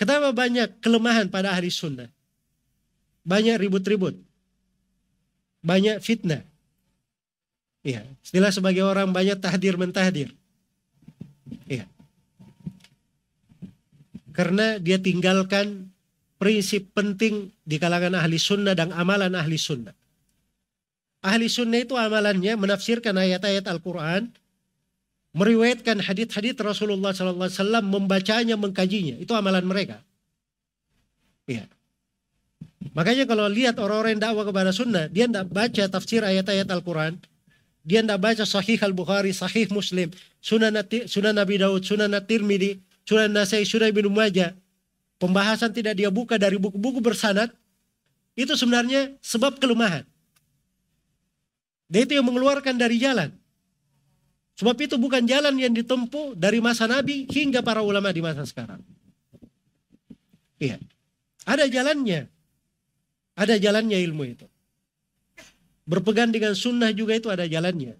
Kenapa banyak kelemahan pada ahli sunnah? Banyak ribut-ribut. Banyak fitnah. Iya, istilah sebagai orang banyak tahdir mentahdir. Iya. Karena dia tinggalkan prinsip penting di kalangan ahli sunnah dan amalan ahli sunnah. Ahli sunnah itu amalannya menafsirkan ayat-ayat Al-Quran, meriwayatkan hadith-hadith Rasulullah SAW, membacanya, mengkajinya. Itu amalan mereka. Iya. Makanya kalau lihat orang-orang yang dakwah kepada sunnah, dia tidak baca tafsir ayat-ayat Al-Quran, dia tidak baca Sahih Al-Bukhari, Sahih Muslim, Sunan, Sunan Nabi Daud, Sunan At-Tirmidhi, Sunan Nasai, Sunan Ibn Majah, pembahasan tidak dia buka dari buku-buku bersanad, itu sebenarnya sebab kelemahan. Dan itu yang mengeluarkan dari jalan. Sebab itu bukan jalan yang ditempuh dari masa Nabi hingga para ulama di masa sekarang. Iya. Ada jalannya. Ada jalannya ilmu itu. Berpegang dengan sunnah juga itu ada jalannya.